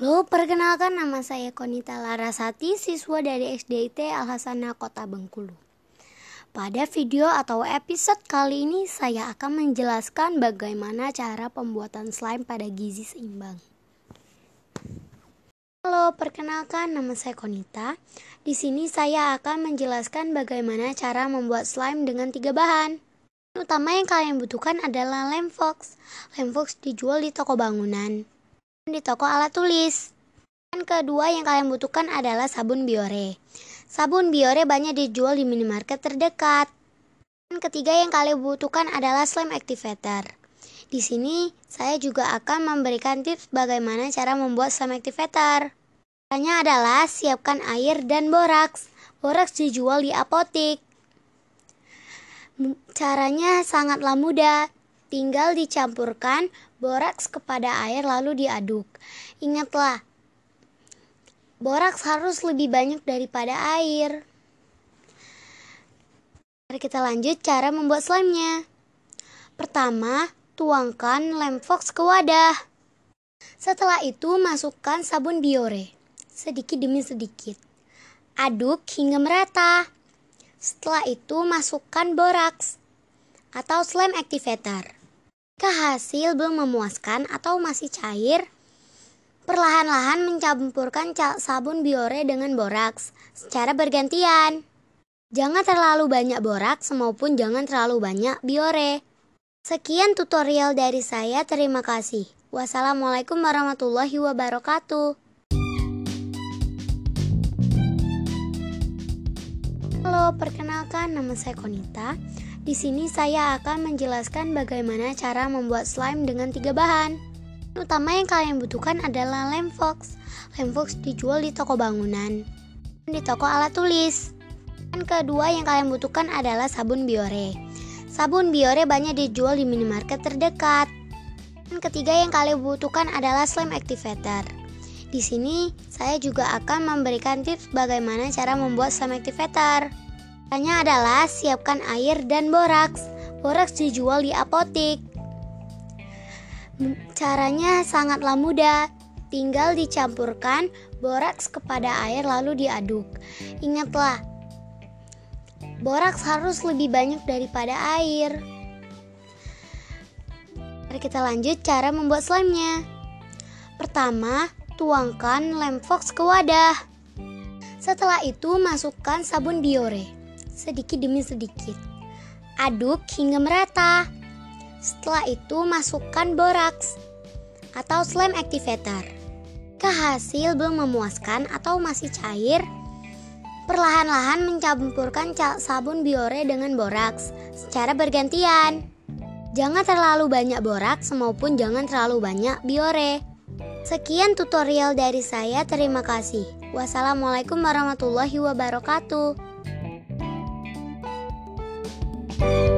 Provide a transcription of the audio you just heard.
Halo, perkenalkan nama saya Konita Larasati, siswa dari SDIT Al Hasanah Kota Bengkulu. Pada video atau episode kali ini saya akan menjelaskan bagaimana cara pembuatan slime pada gizi seimbang. Halo, perkenalkan nama saya Konita. Di sini saya akan menjelaskan bagaimana cara membuat slime dengan tiga bahan. Utama yang kalian butuhkan adalah lem fox. Lem fox dijual di toko bangunan di toko alat tulis. Dan kedua yang kalian butuhkan adalah sabun biore. Sabun biore banyak dijual di minimarket terdekat. Dan ketiga yang kalian butuhkan adalah slime activator. Di sini saya juga akan memberikan tips bagaimana cara membuat slime activator. Caranya adalah siapkan air dan boraks. Boraks dijual di apotik. Caranya sangatlah mudah. Tinggal dicampurkan boraks kepada air lalu diaduk. Ingatlah, boraks harus lebih banyak daripada air. Mari kita lanjut cara membuat slime-nya. Pertama, tuangkan lem fox ke wadah. Setelah itu, masukkan sabun biore, sedikit demi sedikit. Aduk hingga merata. Setelah itu, masukkan boraks atau slime activator. Jika hasil belum memuaskan atau masih cair, perlahan-lahan mencampurkan sabun biore dengan boraks secara bergantian. Jangan terlalu banyak boraks maupun jangan terlalu banyak biore. Sekian tutorial dari saya, terima kasih. Wassalamualaikum warahmatullahi wabarakatuh. Halo, perkenalkan nama saya Konita. Di sini saya akan menjelaskan bagaimana cara membuat slime dengan tiga bahan. Utama yang kalian butuhkan adalah lem fox. Lem fox dijual di toko bangunan, di toko alat tulis. Dan kedua yang kalian butuhkan adalah sabun biore. Sabun biore banyak dijual di minimarket terdekat. Dan ketiga yang kalian butuhkan adalah slime activator. Di sini saya juga akan memberikan tips bagaimana cara membuat slime activator. Caranya adalah siapkan air dan boraks. Boraks dijual di apotik. Caranya sangatlah mudah. Tinggal dicampurkan boraks kepada air lalu diaduk. Ingatlah, boraks harus lebih banyak daripada air. Mari kita lanjut cara membuat slime-nya. Pertama, tuangkan lem fox ke wadah. Setelah itu, masukkan sabun biore sedikit demi sedikit. Aduk hingga merata. Setelah itu masukkan boraks atau slime activator. Jika hasil belum memuaskan atau masih cair, perlahan-lahan mencampurkan sabun biore dengan boraks secara bergantian. Jangan terlalu banyak boraks maupun jangan terlalu banyak biore. Sekian tutorial dari saya, terima kasih. Wassalamualaikum warahmatullahi wabarakatuh. oh